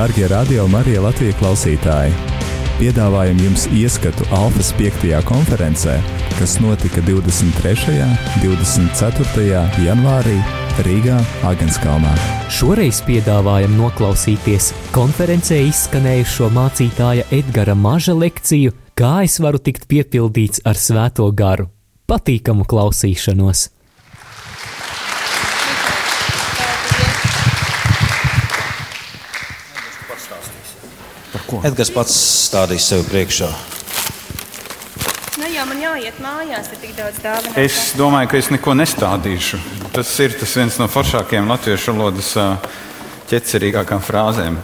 Darbie radio Marija Latvijas klausītāji! Piedāvājam jums ieskatu Alfas 5. konferencē, kas notika 23. un 24. janvārī Rīgā, Agenskalnā. Šoreiz piedāvājam noklausīties konferencē izskanējušo mācītāja Edgara Maža lekciju Kā es varu tikt piepildīts ar svēto garu. Patīkamu klausīšanos! Edgars pats stādīs sev priekšā. Nu, jau man jāiet mājās, ir tik daudz dāvanu. Es domāju, ka es neko nestādīšu. Tas ir tas viens no foršākajiem latviešu valodas ķecerīgākām frāzēm.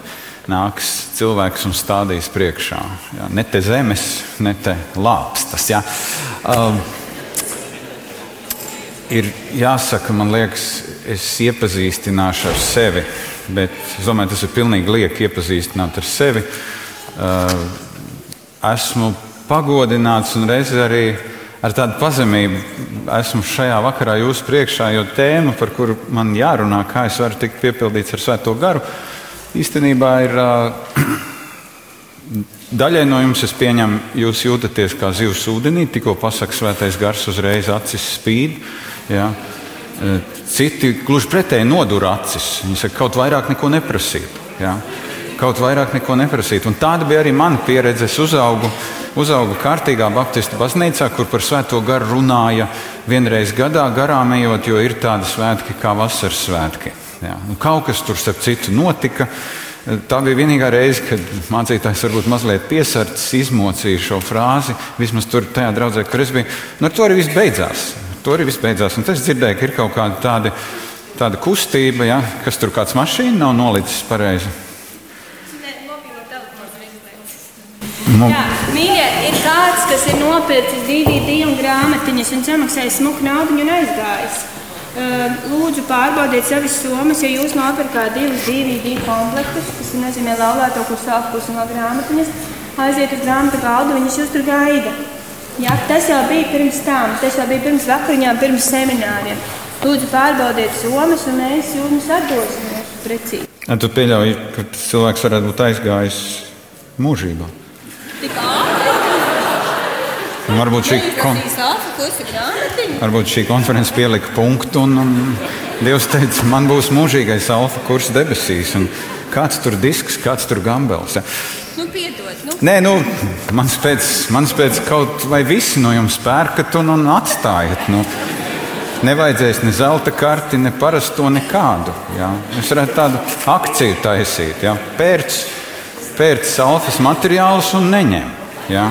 Nāks cilvēks un stādīs priekšā. Jā, ne te zemes, ne te lāpstas. Jā. Um, ir jāsaka, man liekas, es iepazīstināšu ar sevi. Bet es domāju, tas ir pilnīgi lieki iepazīstināt ar sevi. Uh, esmu pagodināts un reizē arī ar tādu pazemību esmu šajā vakarā jūsu priekšā, jo tēma, par kuru man jārunā, kā es varu tikt piepildīts ar Svēto garu, īstenībā ir uh, daļai no jums, es pieņemu, jūs jūtaties kā zivs ūdenī, tikko pasakā svētais gars, uzreiz acis spīd. Ja? Citi gluži pretēji nodura acis. Viņi saka, kaut vairāk neko neprasīt. Ja? Kaut vairāk neko neprasīt. Un tāda bija arī mana pieredze. Es uzaugu, uzaugu kārtīgā Baptistu baznīcā, kur par svēto garu runāja vienreiz gadā, garām ejot, jo ir tādi svētki kā vasaras svētki. Ja? Un kaut kas tur starp citu notika. Tā bija vienīgā reize, kad mācītājs varbūt mazliet piesardzis, izmocīja šo frāzi. Vismaz tur, tajā draudzē, kur es biju. Nu, ar to arī viss beidzās. To arī viss beidzās. Un es dzirdēju, ka ir kaut kāda tāda, tāda kustība, ja, kas tur kāds mašīna nav nolicis pareizi. Mo... Jā, mīļie, ir kāds, kas ir nopircis DVD un grāmatiņas un samaksājis smuku naudu un aizgājis. Lūdzu, pārbaudiet savas summas, ja jūs nopirkāt divus DVD komplektus, kas nozīmē laulāto kursu apkursu no grāmatiņas, aiziet uz grāmatu galdu, viņas jūs tur gaida. Jā, tas jau bija pirms tam, tas jau bija pirms vakariņām, pirms semināriem. Lūdzu, pārbaudiet summas, un mēs jums atdosim precīzi. Ja tu pieļauj, ka cilvēks varētu būt aizgājis mūžībā. Tik ātri! Varbūt šī, kon... varbūt šī konference pielika punktu, un, un Dievs teica, man būs mūžīgais alfa kurs debesīs. Un kāds tur disks, kāds tur gambels. Ja? Nu, piedod, nu. Nē, nu, mans pēc, mans pēc kaut vai visi no jums pērkat un, un atstājat. Nu. Nevajadzēs ne zelta karti, ne parasto nekādu. Ja? Mēs varētu tādu akciju taisīt. Ja? Pērc, pērc alfas materiālus un neņem. Ja?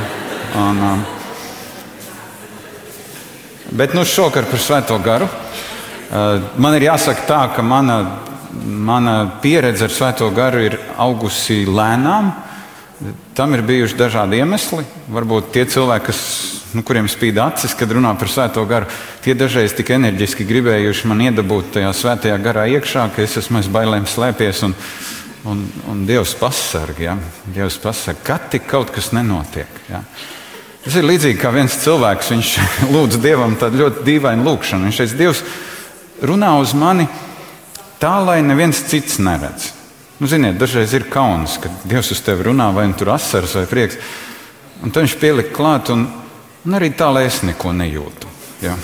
Un, um, bet nu šokar par svēto garu. Uh, man ir jāsaka tā, ka mana, mana pieredze ar svēto garu ir augusi lēnām. Tam ir bijuši dažādi iemesli. Varbūt tie cilvēki, kas, nu, kuriem spīd acis, kad runā par svēto garu, tie dažreiz tik enerģiski gribējuši man iedabūt tajā svētajā garā iekšā, ka es esmu aiz bailēm slēpies. Un, un, un Dievs pasarg, ja? Dievs pasarg, kad tik kaut kas nenotiek. Ja? Tas ir līdzīgi kā viens cilvēks, viņš lūdz Dievam tādu ļoti dīvainu lūgšanu. Viņš teica, Dievs runā uz mani tā, lai neviens cits neredz. Nu, ziniet, dažreiz ir kauns, kad Dievs uz tevi runā, vai nu tur asaras vai prieks. Un tad viņš pielika klāt, un, un arī tā, lai es neko nejūtu. Ja?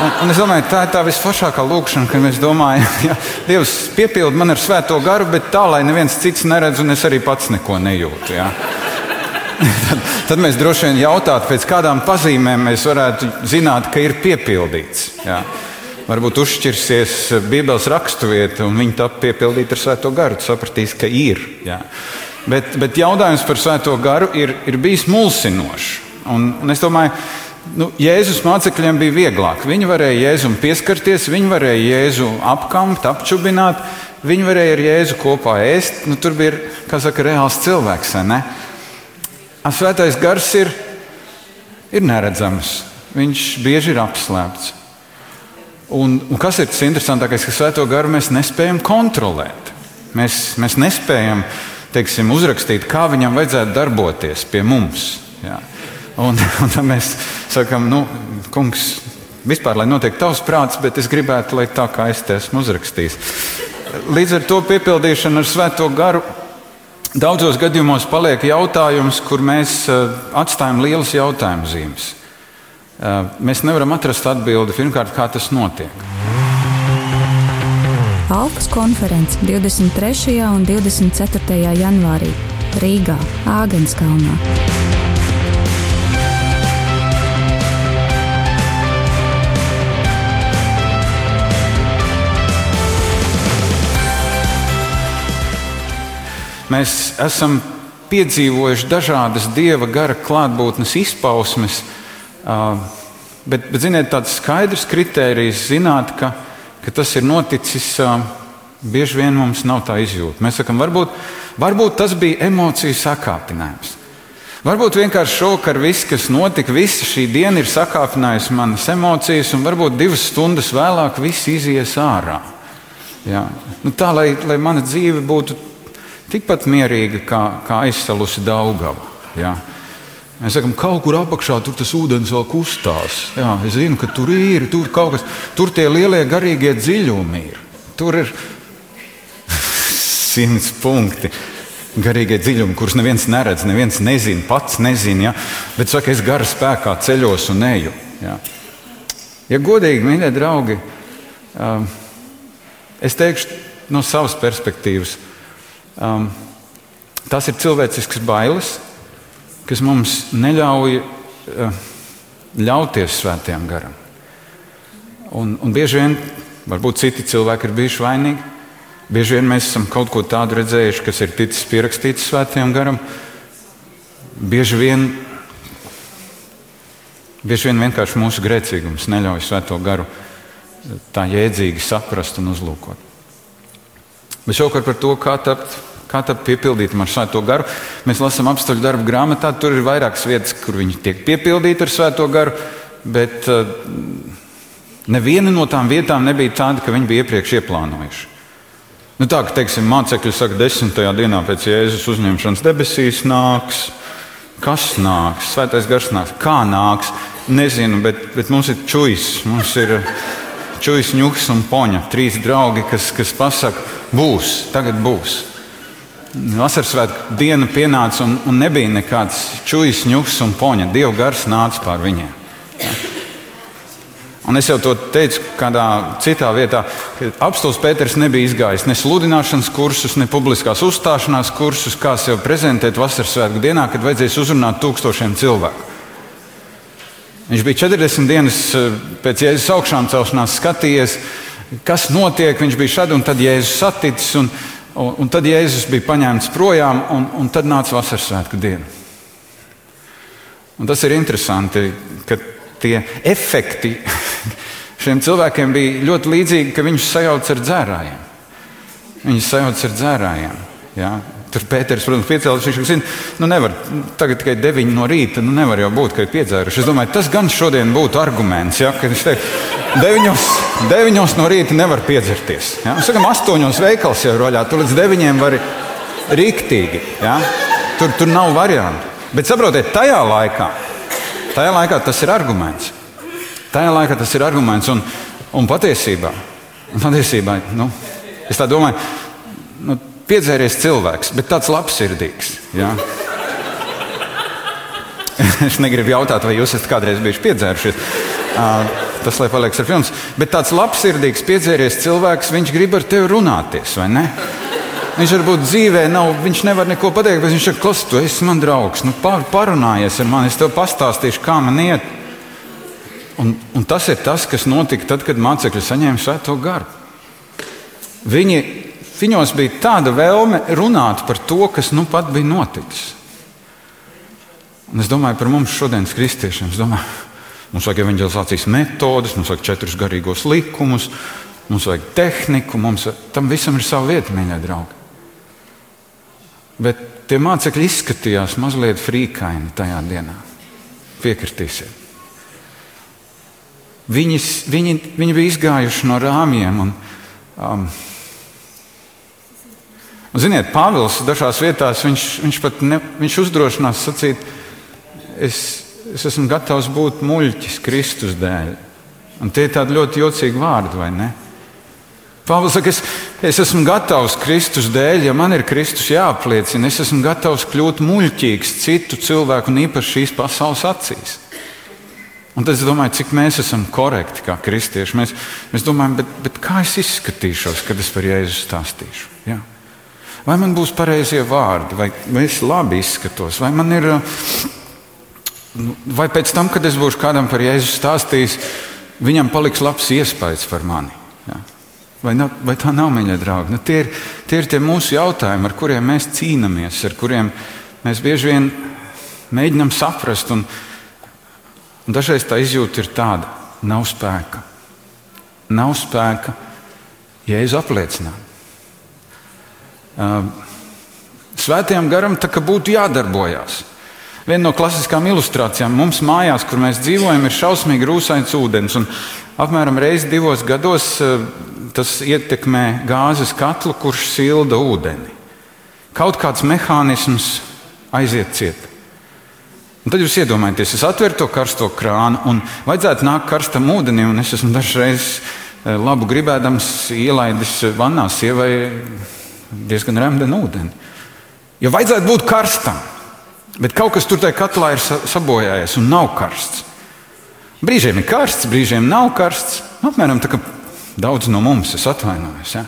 Un, un es domāju, tā ir tā visforšākā lūkšana, kad mēs domājam, ja Dievs piepild man ar svēto garu, bet tā, lai neviens cits neredz, un es arī pats neko nejūtu. Ja? tad, tad mēs droši vien jautātu, pēc kādām pazīmēm mēs varētu zināt, ka ir piepildīts. Ja? varbūt uzšķirsies Bībeles raksturvieta un viņa tap piepildīta ar Svēto garu. Tu sapratīsi, ka ir. Jā. Bet, bet jautājums par Svēto garu ir, ir bijis mulsinošs. Un, un es domāju, nu, Jēzus mācekļiem bija vieglāk. Viņi varēja Jēzum pieskarties, viņi varēja Jēzu apkampt, apčubināt, viņi varēja ar Jēzu kopā ēst. Nu, tur bija, kā saka, reāls cilvēks. Svētais gars ir, ir neredzams. Viņš bieži ir apslēpts. Un, un kas ir tas interesantākais, ka svēto garu mēs nespējam kontrolēt. Mēs, mēs nespējam teiksim, uzrakstīt, kā viņam vajadzētu darboties pie mums. Jā. Un, un tad mēs sakām, nu, kungs, vispār lai notiek tavs prāts, bet es gribētu, lai tā kā es te esmu uzrakstījis. līdz ar to piepildīšanu ar Svēto garu daudzos gadījumos paliek jautājums, kur mēs uh, atstājam lielas jautājumu zīmes. Uh, mēs nevaram atrast atbildi pirmkārt, kā tas notiek. Alkas konference 23. un 24. janvārī Rīgā, Āgenskalnā. Mēs esam piedzīvojuši dažādas dieva gara klātbūtnes izpausmes, bet, bet ziniet, tāds skaidrs kritērijs zināt, ka, ka tas ir noticis. Bieži vien mums nav tā izjūta. Mēs sakām, varbūt, varbūt tas bija emociju sakāpinājums. Varbūt vienkārši šovakar viss, kas notika, visa šī diena ir sakāpinājusi manas emocijas, un varbūt divas stundas vēlāk viss izies ārā. Jā. Nu, tā, lai, lai mana dzīve būtu tikpat mierīga kā, kā aizsalusi Daugava. Ja? Mēs sakām, ka kaut kur apakšā tur tas ūdens vēl kustās. Jā, es zinu, ka tur ir tur kaut kas, tur tie lielie garīgie dziļumi ir. Tur ir simts punkti. Garīgie dziļumi, kurus neviens neredz, neviens nezina, pats nezina. Ja? Bet saka, es gara spēkā ceļos un eju. Ja, ja godīgi, mīļie draugi, es teikšu no savas perspektīvas, Um, tas ir cilvēcisks bailes, kas mums neļauj uh, ļauties svētajam garam. Un, un bieži vien, varbūt citi cilvēki ir bijuši vainīgi. Bieži vien mēs esam kaut ko tādu redzējuši, kas ir ticis pierakstīts svētajam garam. Bieži vien, bieži vien vienkārši mūsu grēcīgums neļauj svēto garu tā jēdzīgi saprast un uzlūkot. Bet šovakar par to, kā tapt Kā tad piepildītam ar svēto garu? Mēs lasām apstuļu darbu grāmatā, tur ir vairākas vietas, kur viņi tiek piepildīti ar svēto garu, bet uh, neviena no tām vietām nebija tāda, ka viņi bija iepriekš ieplānojuši. Nu, tā kā mācekļi saka, desmitajā dienā pēc Jēzus uzņemšanas debesīs nāks. Kas nāks? Svētais gars nāks. Kā nāks? Nezinu, bet, bet mums ir čūjas. Mums ir čūjas, ņūks un poņa. Trīs draugi, kas, kas pasaka, būs, tagad būs. Vasaras svētku diena pienāca un, un nebija nekāds čūjas, ņūks un poņa. Dieva gars nāca pār viņiem. Ja. Un es jau to teicu kādā citā vietā, ka apstults Pēters nebija izgājis ne sludināšanas kursus, ne publiskās uzstāšanās kursus, kā sev prezentēt vasaras svētku dienā, kad vajadzēs uzrunāt tūkstošiem cilvēku. Viņš bija 40 dienas eh, pēc Jēzus augšām celšanās skatījies, kas notiek. Viņš bija šad un tad Jēzus saticis. Un, Un, un tad Jēzus bija paņemts projām, un, un tad nāca vasaras diena. Un tas ir interesanti, ka tie efekti šiem cilvēkiem bija ļoti līdzīgi, ka viņus sajauc ar dzērājiem. Viņus sajauc ar dzērājiem. Ja? Tur Pēters, protams, piecēlās. Viņš zina, nu nevar, tagad tikai 9 no rīta. Nu nevar jau būt, ka ir piedzēruši. Es domāju, tas gan šodien būtu arguments. Ja, kad viņš teikt, 9, 9 no rīta nevar piedzerties. Ja. Mēs sakām, 8 veikals jau ir vaļā. Tur līdz 9 var rīktīgi. Ja. Tur, tur nav variantu. Bet saprotiet, tajā laikā, tajā laikā tas ir arguments. Tajā laikā tas ir arguments. Un, un patiesībā, patiesībā nu, es tā domāju, nu, piedzēries cilvēks, bet tāds labsirdīgs. Ja? es negribu jautāt, vai jūs esat kādreiz bijuši piedzērušies. Tas, lai paliek ar filmu. Bet tāds labsirdīgs, piedzēries cilvēks, viņš grib ar tevi runāties, vai ne? Viņš varbūt dzīvē nav, viņš nevar neko pateikt, bet viņš ir klāsts, tu esi man draugs, nu, par, parunājies ar mani, es tev pastāstīšu, kā man iet. Un, un tas ir tas, kas notika tad, kad mācekļi saņēma svēto garu. Viņi Viņos bija tāda vēlme runāt par to, kas nu pat bija noticis. Un es domāju par mums šodienas kristiešiem. Domāju, mums vajag evanģelizācijas metodes, mums vajag četrus garīgos likumus, mums vajag tehniku, mums tam visam ir sava vieta, mīļie draugi. Bet tie mācekļi izskatījās mazliet frīkaini tajā dienā. Piekritīsiet. Viņi, viņi, viņi bija izgājuši no rāmjiem. Un, um, Un, ziniet, Pāvils dažās vietās viņš, viņš pat ne, viņš uzdrošinās sacīt, es, es esmu gatavs būt muļķis Kristus dēļ. Un tie ir tādi ļoti jocīgi vārdi, vai ne? Pāvils saka, es, Es esmu gatavs Kristus dēļ, ja man ir Kristus jāapliecina. Es esmu gatavs kļūt muļķīgs citu cilvēku un īpaši šīs pasaules acīs. Un tad es domāju, cik mēs esam korekti kā kristieši. Mēs, mēs domājam, bet, bet kā es izskatīšos, kad es par Jēzu stāstīšu? Ja? Vai man būs pareizie vārdi, vai, es labi izskatos, vai man ir. Vai pēc tam, kad es būšu kādam par Jēzu stāstījis, viņam paliks labs iespējas par mani? Ja? Vai, nav, vai tā nav, mīļie draugi? Nu, tie, ir, tie ir tie mūsu jautājumi, ar kuriem mēs cīnāmies, ar kuriem mēs bieži vien mēģinām saprast. Un, un dažreiz tā izjūta ir tāda, nav spēka. Nav spēka, apliecinātu. Uh, Svētajam garam tā kā būtu jādarbojas. Viena no klasiskām ilustrācijām mums mājās, kur mēs dzīvojam, ir šausmīgi rūsains ūdens. Apmēram reizi divos gados tas ietekmē gāzes katlu, kurš silda ūdeni. Kaut kāds mehānisms aiziet ciet. Un tad jūs iedomājaties, es atveru to karsto krānu, un vajadzētu nākt karstam ūdenim, un es esmu dažreiz labu gribēdams ielaidis vannā sievai diezgan remdenu ūdeni. Jo vajadzētu būt karstam, bet kaut kas tur tajā katlā ir sabojājies un nav karsts. Brīžiem ir karsts, brīžiem nav karsts. Apmēram tā kā Daudz no mums, es atvainojos. Ja?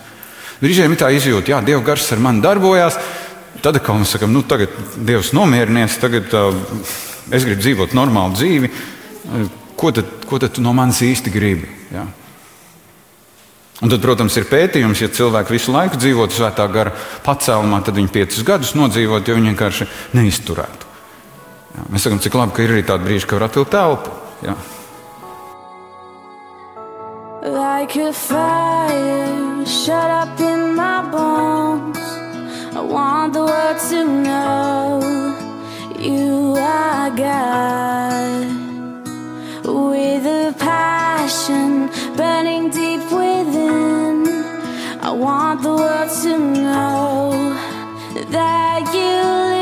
Brīžiem ir tā izjūta, ka Dieva gars ar mani darbojās. Tad, kad mēs sakām, nu, tagad Dievs nomierinies, tagad uh, es gribu dzīvot normālu dzīvi, ko tad, ko tad tu no manis īsti gribi? Ja? Un tad, protams, ir pētījums, ja cilvēki visu laiku dzīvotu svētā gara pacēlumā, tad viņi piecus gadus nodzīvot, jo viņi vienkārši neizturētu. Ja? Mēs sakām, cik labi, ka ir arī tādi brīži, kad var atvilkt telpu. Ja? like a fire shut up in my bones. I want the world to know you are God. With a passion burning deep within, I want the world to know that you. part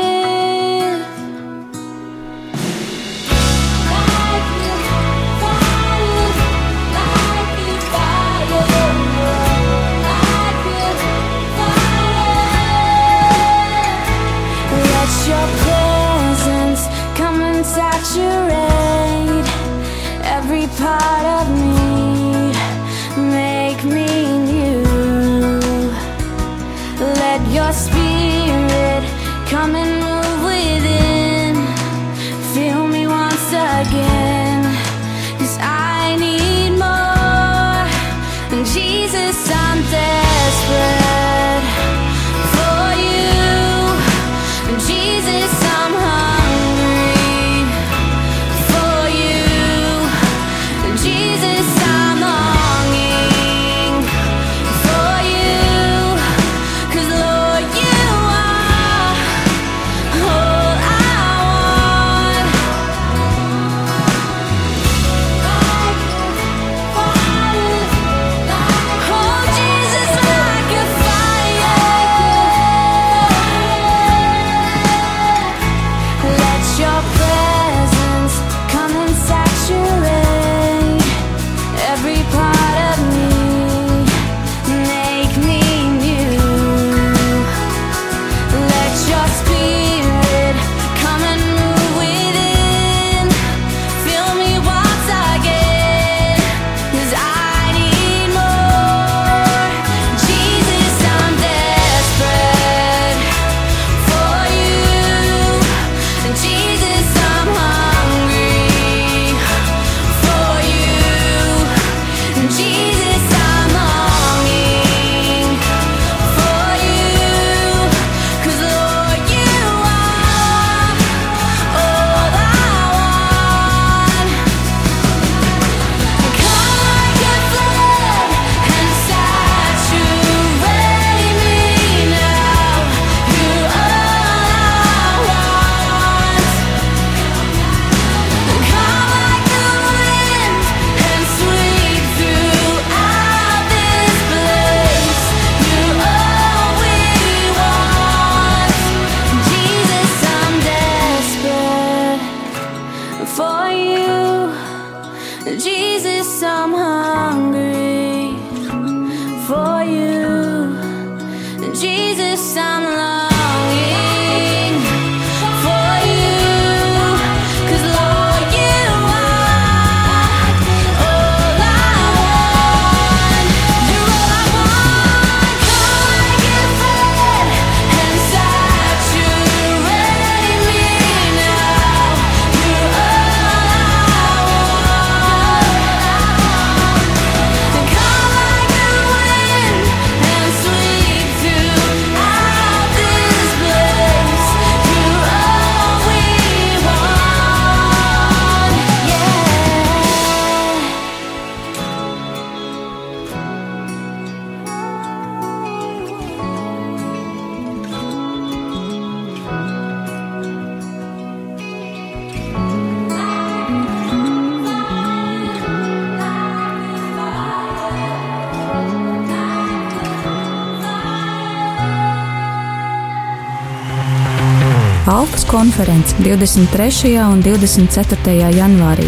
Alfas konferences 23. un 24. janvārī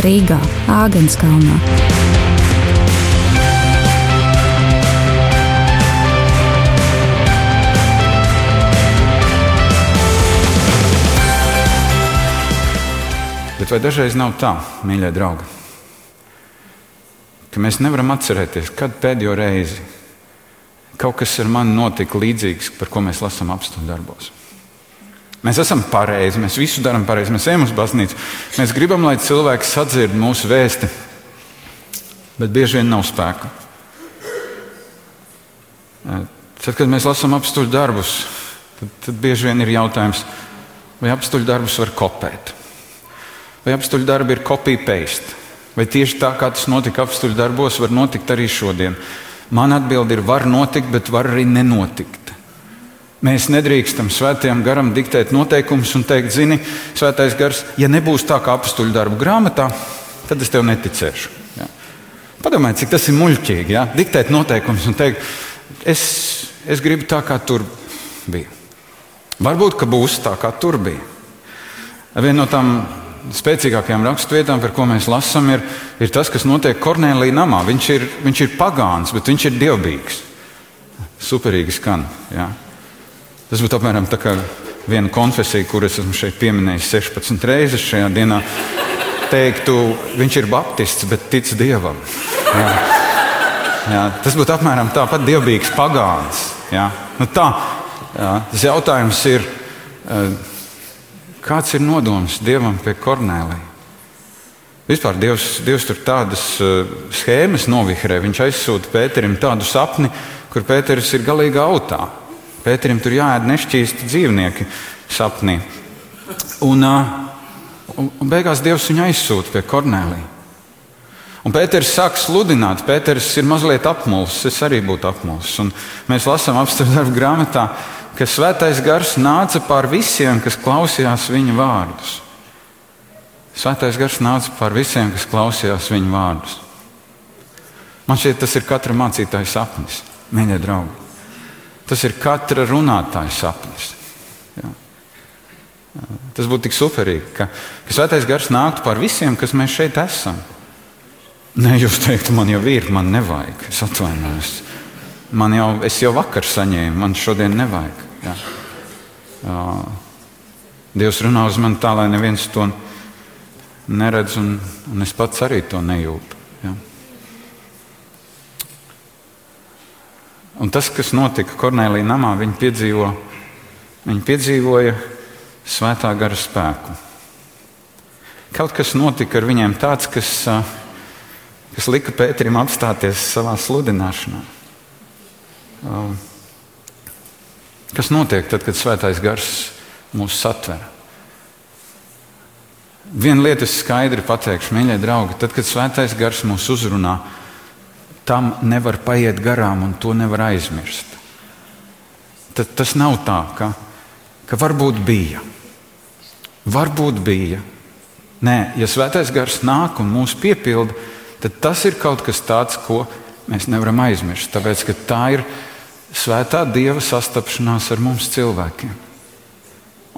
Rīgā, Āgenskalnā. Bet vai dažreiz nav tā, mīļie draugi, ka mēs nevaram atcerēties, kad pēdējo reizi kaut kas ar mani notika līdzīgs, par ko mēs lasām apstākļu darbos? Mēs esam pareizi, mēs visu darām pareizi, mēs ejam uz baznīcu. Mēs gribam, lai cilvēki sadzird mūsu vēsti, bet bieži vien nav spēka. Tad, kad mēs lasām apstuļu darbus, tad, tad bieži vien ir jautājums, vai apstuļu darbus var kopēt, vai apstuļu darbi ir copy-paste, vai tieši tā kā tas notika apstuļu darbos, var notikt arī šodien. Man atbilde ir, var notikt, bet var arī nenotikt. Mēs nedrīkstam svētajam garam diktēt noteikumus un teikt, zini, svētais gars, ja nebūs tā kā apstuļu darbu grāmatā, tad es tev neticēšu. Ja? Padomājiet, cik tas ir muļķīgi. Ja? Diktēt noteikumus un teikt, es, es gribu tā, kā tur bija. Varbūt, ka būs tā, kā tur bija. Viena no tām spēcīgākajām raksturvietām, par ko mēs lasām, ir, ir tas, kas notiek Kornelija namā. Viņš ir, viņš ir pagāns, bet viņš ir dievbijīgs. Superīgi skan. Ja? Tas būtu apmēram tā kā viena konfesija, kuras esmu šeit pieminējis 16 reizes šajā dienā. Teiktu, viņš ir baptists, bet tic dievam. Jā. Jā, tas būtu apmēram tāpat dievbijīgs pagāns. Jā. Nu tā, jā. Tas jautājums ir, eh, kāds ir nodoms dievam pie Kornelija? Vispār Dievs, Dievs tur tādas uh, schēmas novihrē. Viņš aizsūta Pēterim tādu sapni, kur Pēters ir galīgi autā. Pēterim tur jāēd nešķīsti dzīvnieki sapnī. Un, un, beigās Dievs viņu aizsūta pie Kornelija. Un Pēters sāk sludināt, Pēters ir mazliet apmulsis, es arī būtu apmulsis. Un mēs lasām apstākļu grāmatā, ka svētais gars nāca pār visiem, kas klausījās viņa vārdus. Svētais gars nāca pār visiem, kas klausījās viņa vārdus. Man šķiet, tas ir katra mācītāja sapnis, mīļie draugi. Tas ir katra runātāja sapnis. Jā. Tas būtu tik superīgi, ka, ka svētais gars nāktu par visiem, kas mēs šeit esam. Nē, jūs teiktu, man jau ir, man nevajag. Es atvainojos. Man jau, es jau vakar saņēmu, man šodien nevajag. Jā. Dievs runā uz mani tā, lai neviens to neredz, un, un es pats arī to nejūtu. Jā. Un tas, kas notika Kornelija namā, viņi, piedzīvo, viņi piedzīvoja svētā gara spēku. Kaut kas notika ar viņiem tāds, kas, kas lika Pēterim apstāties savā sludināšanā. Kas notiek tad, kad svētais gars mūs satver? Vienu lietu es skaidri pateikšu, mīļie draugi, tad, kad svētais gars mūs uzrunā, tam nevar paiet garām un to nevar aizmirst. Tad tas nav tā, ka, ka varbūt bija. Varbūt bija. Nē, ja svētais gars nāk un mūs piepilda, tad tas ir kaut kas tāds, ko mēs nevaram aizmirst. Tāpēc, ka tā ir svētā dieva sastapšanās ar mums cilvēkiem.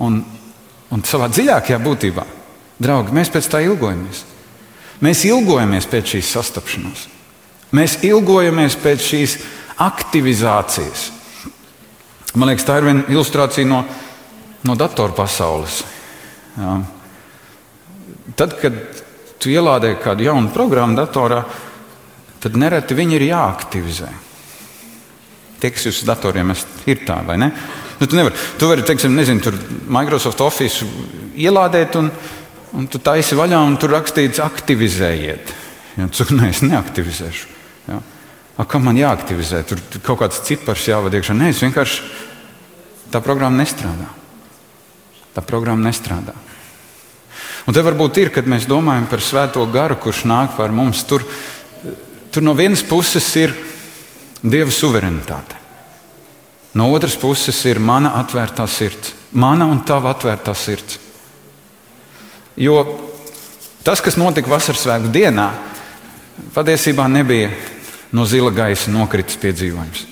Un, un savā dziļākajā būtībā, draugi, mēs pēc tā ilgojamies. Mēs ilgojamies pēc šīs sastapšanās. Mēs ilgojamies pēc šīs aktivizācijas. Man liekas, tā ir viena ilustrācija no, no datoru pasaules. Jā. Tad, kad tu ielādē kādu jaunu programmu datorā, tad nereti viņi ir jāaktivizē. Tie, kas uz datoriem ir tā, vai ne? Nu, tu, nevar, tu vari, teiksim, nezinu, tur Microsoft Office ielādēt, un, un tu taisi vaļā, un tur rakstīts, aktivizējiet. Ja, tu ne, es neaktivizēšu. Ja. A, kā man jāaktivizē? Tur kaut kāds cipars jāvada iekšā. Nē, es vienkārši tā programma nestrādā. Tā programma nestrādā. Un te varbūt ir, kad mēs domājam par svēto garu, kurš nāk par mums. Tur, tur no vienas puses ir Dieva suverenitāte. No otras puses ir mana atvērtā sirds, mana un tava atvērtā sirds. Jo tas, kas notika vasaras svētku dienā, patiesībā nebija no zila gaisa nokritis piedzīvojums.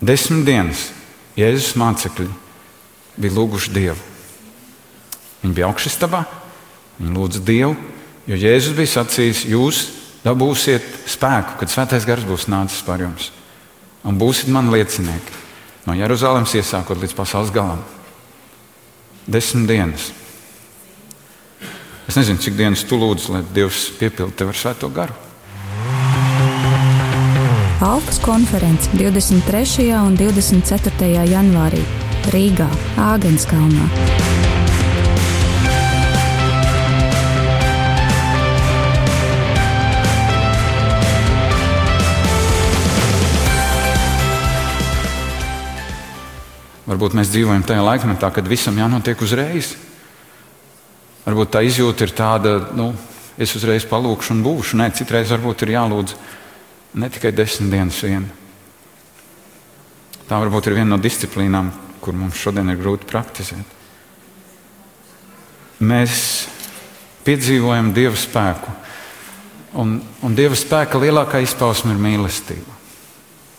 Desmit dienas Jēzus mācekļi bija lūguši Dievu. Viņi bija augšstabā, viņi lūdza Dievu, jo Jēzus bija sacījis, jūs dabūsiet spēku, kad Svētais Gars būs nācis par jums. Un būsiet man liecinieki no Jeruzalemes iesākot līdz pasaules galam. Desmit dienas. Es nezinu, cik dienas tu lūdzu, lai Dievs piepildītu tevi ar Svēto garu. Alpas konferences 23. un 24. janvārī Rīgā, Āgenskalnā. Varbūt mēs dzīvojam tajā laikmetā, kad visam jānotiek uzreiz. Varbūt tā izjūta ir tāda, nu, es uzreiz palūkšu un būšu. Nē, citreiz varbūt ir jālūdz ne tikai desmit dienas vien. Tā varbūt ir viena no disciplīnām, kur mums šodien ir grūti praktizēt. Mēs piedzīvojam Dieva spēku, un, un Dieva spēka lielākā izpausme ir mīlestība.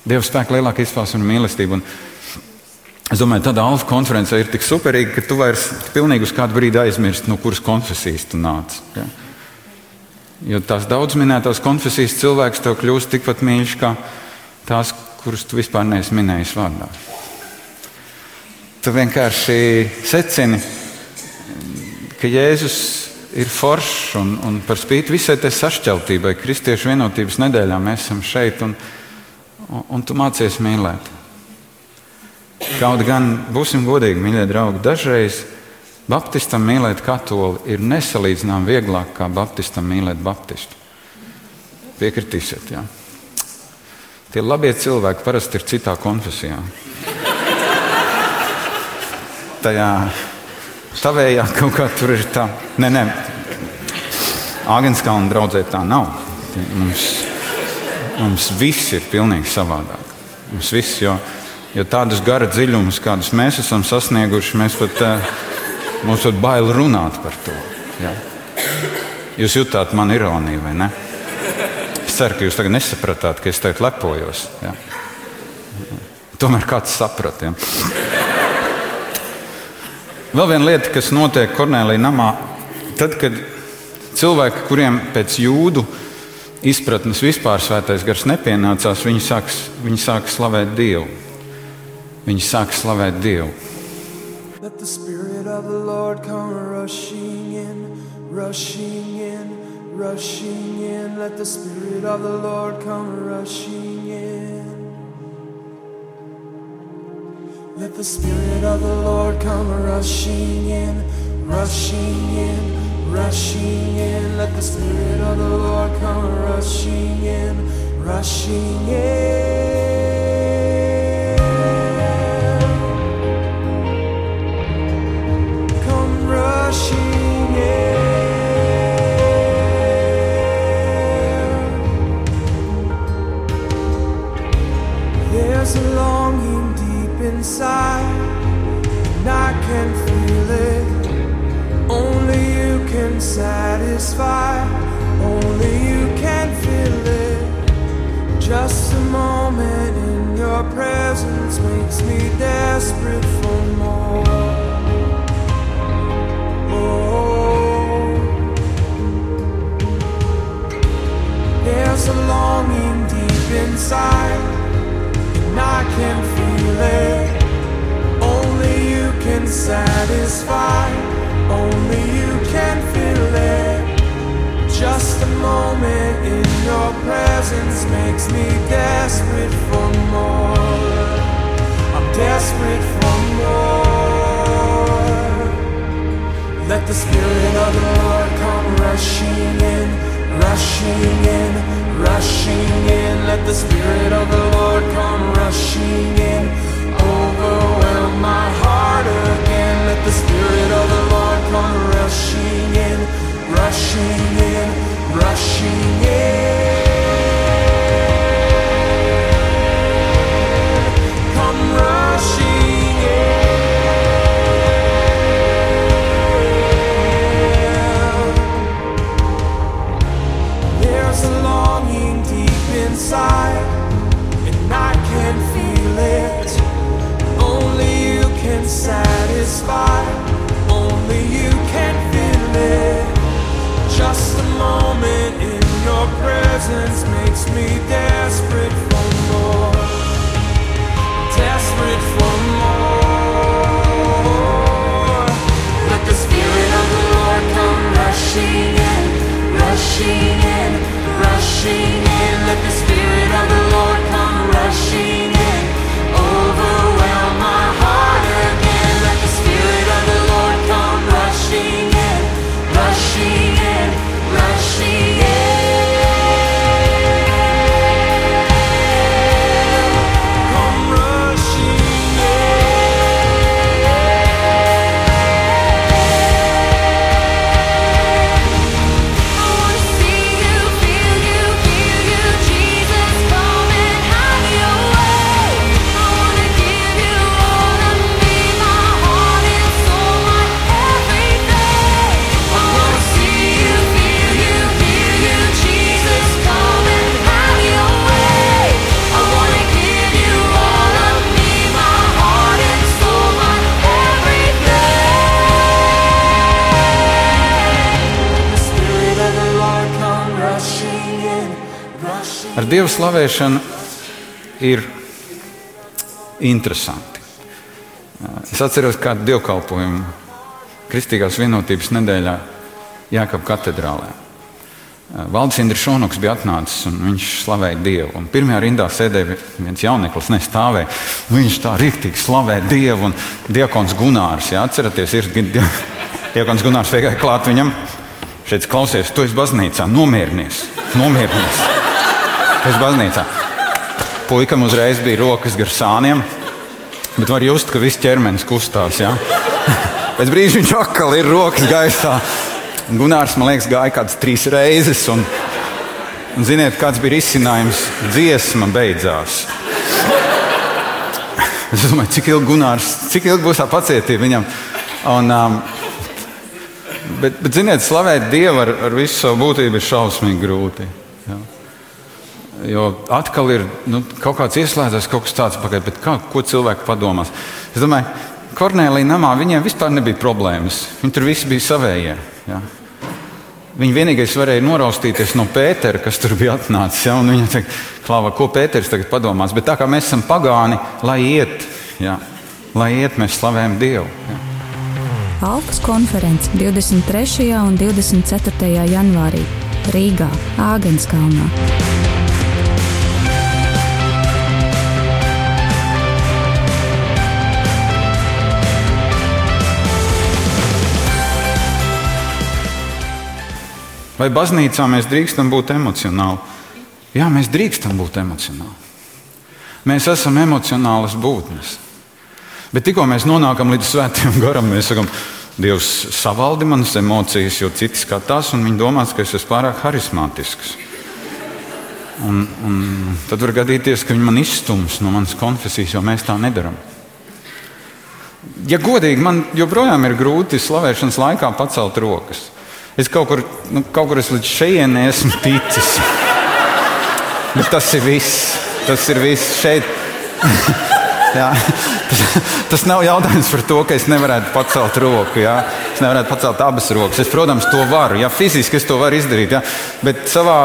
Dieva spēka lielākā izpausme ir mīlestība. Un, Es domāju, tāda alfa konference ir tik superīga, ka tu vairs pilnīgi uz kādu brīdi aizmirsti, no kuras konfesijas tu nāc. Ja? Jo tās daudz minētās konfesijas cilvēks tev kļūst tikpat mīļš kā tās, kuras tu vispār neesi minējis vārdā. Tu vienkārši secini, ka Jēzus ir foršs un, un par spīti visai tai sašķeltībai, Kristiešu vienotības nedēļā mēs esam šeit un, un, un tu mācies mīlēt. Kaut gan, būsim godīgi, mīļie draugi, dažreiz Baptistam mīlēt katoli ir nesalīdzināmāk vieglāk kā Baptistam mīlēt Baptistu. Piekritīsiet, jā. Tie labie cilvēki parasti ir citā konfesijā. Tajā tavējā kaut kā tur ir tā. Nē, nē, Āgenskalna draudzē tā nav. Mums, mums viss ir pilnīgi savādāk. Mums viss, jo, jo tādus gara dziļumus, kādus mēs esam sasnieguši, mēs pat. Uh, Mums ir bail runāt par to. Jā. Jūs jutāt man ironiju, vai ne? Es ceru, ka jūs tagad nesapratāt, ka es tagad lepojos. Jā. Tomēr kāds saprata. Vēl viena lieta, kas notiek Kornelija namā, tad, kad cilvēki, kuriem pēc jūdu izpratnes vispār svētais gars nepienācās, viņi sāk, viņi sāk slavēt Dievu. Viņi sāk slavēt Dievu. Of the Lord come rushing in, rushing in, rushing in. Let the Spirit of the Lord come rushing in. Let the Spirit of the Lord come rushing in, rushing in, rushing in. Let the Spirit of the Lord come rushing in, rushing in. Inside, and I can feel it. Only you can satisfy, only you can it. Just a moment in your presence makes me desperate satisfied. Only you can feel it. Just a moment in your presence makes me desperate for more. I'm desperate for more. Let the Spirit of the Lord come rushing in, rushing in, rushing in. Let the Spirit of the Lord come rushing in overwhelm my heart again. Let the Spirit of the Lord come rushing in, rushing in, rushing in. Dievu slavēšanu ir interesanti. Es atceros kādu dievkalpojumu Kristīgās vienotības nedēļā Jākapa katedrālē. Valdis Indrišs Šonoks bija atnācis un viņš slavēja Dievu. Un pirmajā rindā sēdēja viens jauneklis, nestāvēja. Viņš tā rīktīgi slavēja Dievu un Diekons Gunārs. Jā, atceraties, ir Diekons Gunārs vienkārši klāt viņam. Šeit klausies, tu esi baznīcā, nomierinies, nomierinies. Esi baznīcā. Puikam uzreiz bija rokas gar sāniem, bet var just, ka viss ķermenis kustās. Ja? Pēc brīža viņš atkal ir rokas gaisā. Gunārs, man liekas, gāja kādas trīs reizes. Un, un ziniet, kāds bija risinājums? Dziesma beidzās. Es domāju, cik ilgi Gunārs, cik ilgi būs tā pacietība viņam. Un, um, bet, bet, ziniet, slavēt Dievu ar, ar visu savu būtību ir šausmīgi grūti. Jo atkal ir nu, kaut kāds ieslēdzies, kaut kas tāds pagaidām, bet kā, ko cilvēki padomās? Es domāju, Kornelija namā viņiem vispār nebija problēmas. Viņi tur visi bija savējie. Ja? Viņi vienīgais varēja noraustīties no Pētera, kas tur bija atnācis. Ja? Viņa teica, Klāva, ko Pēters tagad padomās? Bet tā kā mēs esam pagāni, lai iet, ja? lai iet mēs slavējam Dievu. Ja? Alpas konference 23. un 24. janvārī Rīgā, Āgenskalnā. Vai baznīcā mēs drīkstam būt emocionāli? Jā, mēs drīkstam būt emocionāli. Mēs esam emocionālas būtnes. Bet tikko mēs nonākam līdz svētajam garam, mēs sakām, Dievs savaldi manas emocijas, jo citi skatās un viņi domās, ka es esmu pārāk harizmātisks. Un, un tad var gadīties, ka viņi man izstums no manas konfesijas, jo mēs tā nedarām. Ja godīgi, man joprojām ir grūti slavēšanas laikā pacelt rokas. Es kaut kur, nu, kaut kur es līdz šejienei esmu ticis. Bet tas ir viss. Tas ir viss šeit. jā, tas, tas nav jautājums par to, ka es nevarētu pacelt roku. Jā. Es nevarētu pacelt abas rokas. Es, protams, to varu. Jā, fiziski es to varu izdarīt. Jā. Bet savā,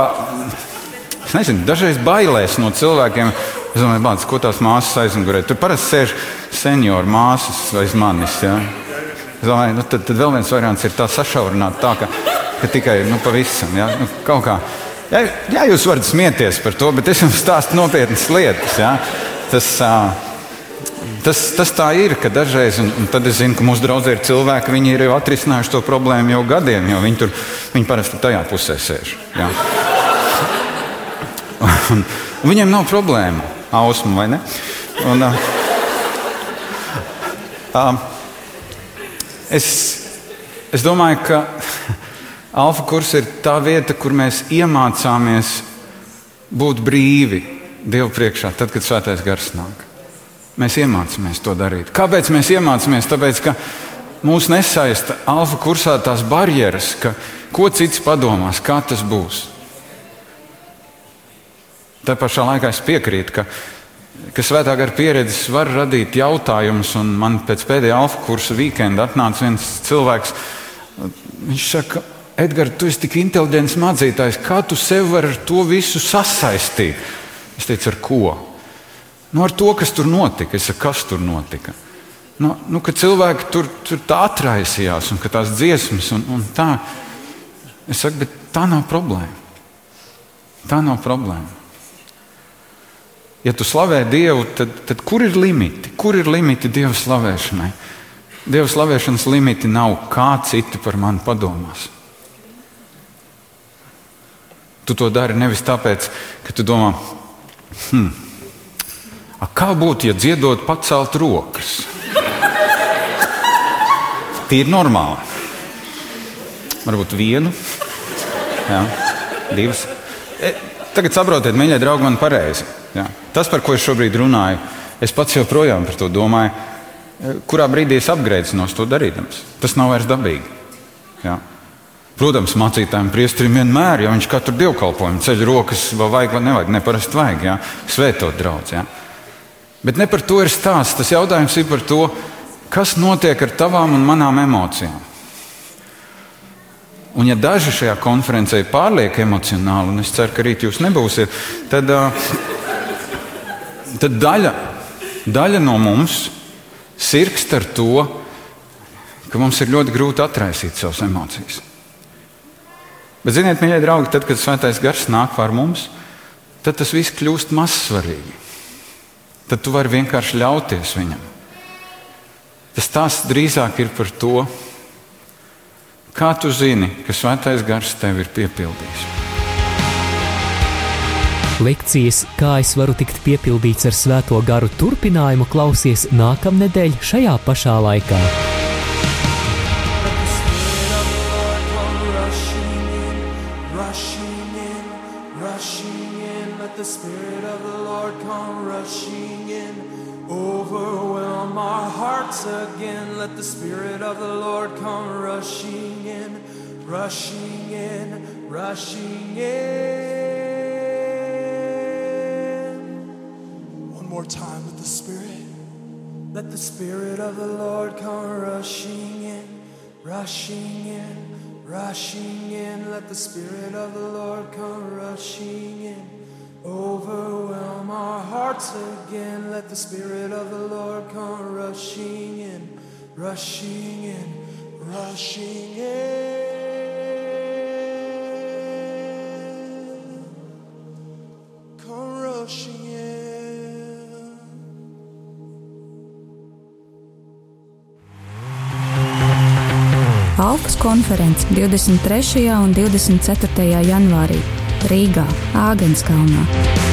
es nezinu, dažreiz bailēs no cilvēkiem. Es domāju, bāc, ko tās māsas aizmugurē. Tur parasti sēž senioru māsas aiz manis. Jā. Es domāju, nu, tad, tad vēl viens variants ir tā sašaurināt, tā, ka, ka tikai nu, pavisam. Ja? Nu, kaut kā. Jā, jā, jūs varat smieties par to, bet es jums stāstu nopietnas lietas. Jā. Tas, tas, tas tā ir, ka dažreiz, un, un tad es zinu, ka mūsu draugi ir cilvēki, viņi ir jau atrisinājuši to problēmu jau gadiem, jo viņi tur viņi parasti tajā pusē sēž. Jā. Un, un viņiem nav problēmu, ausmu vai ne? Un, ā, ā, es, es domāju, ka Alfa kurs ir tā vieta, kur mēs iemācāmies būt brīvi Dievu priekšā, tad, kad svētais gars nāk. Mēs iemācāmies to darīt. Kāpēc mēs iemācāmies? Tāpēc, ka mūs nesaista alfa kursā tās barjeras, ka ko cits padomās, kā tas būs. Tā pašā laikā es piekrītu, ka, ka svētā gara pieredzes var radīt jautājumus. Man pēc pēdējā alfa kursa weekenda atnāca viens cilvēks. Viņš saka, Edgars, tu esi tik inteliģents mācītājs, kā tu sev vari ar to visu sasaistīt? Es teicu, ar ko? Nu, ar to, kas tur notika. Es saku, kas tur notika? Nu, nu, ka cilvēki tur, tur tā atraisījās un ka tās dziesmas un, un tā. Es saku, bet tā nav problēma. Tā nav problēma. Ja tu slavē Dievu, tad, tad kur ir limiti? Kur ir limiti Dieva slavēšanai? Dieva slavēšanas limiti nav, kā citi par mani padomās. Tu to dari nevis tāpēc, ka tu domā, hmm, a, kā būtu, ja dziedot pacelt rokas? Tīri normāli. Varbūt vienu, jā, divas. E, tagad saprotiet, mīļie draugi, man pareizi. Jā. Tas, par ko es šobrīd runāju, es pats joprojām par to domāju. E, Kurā brīdī es apgrēcinos to darīdams? Tas nav vairs dabīgi. Jā. Protams, mācītājiem priesterim vienmēr, ja viņš katru dievkalpojumu ceļ rokas, vai vajag vai nevajag, neparasti vajag, jā, svētot draudz. Jā. Bet ne par to ir stāsts. Tas jautājums ir par to, kas notiek ar tavām un manām emocijām. Un ja daži šajā konferencē ir pārlieku emocionāli, un es ceru, ka rīt jūs nebūsiet, tad, tad daļa, daļa no mums sirgst ar to, ka mums ir ļoti grūti atraisīt savas emocijas. Bet, ziniet, mīļie draugi, tad, kad svētais gars nāk pār mums, tad tas viss kļūst mazsvarīgi. Tad tu vari vienkārši ļauties viņam. Tas tās drīzāk ir par to, kā tu zini, ka svētais gars tev ir piepildījis. Lekcijas, kā es varu tikt piepildīts ar svēto garu turpinājumu, klausies nākamnedēļ šajā pašā laikā. Rushing in, rushing in. One more time with the Spirit. Let the Spirit of the Lord come rushing in, rushing in, rushing in. Let the Spirit of the Lord come rushing in, overwhelm our hearts again. Let the Spirit of the Lord come rushing in, rushing in, rushing in. Alpas konferences 23. un 24. janvārī Rīgā, Āgenskalnā.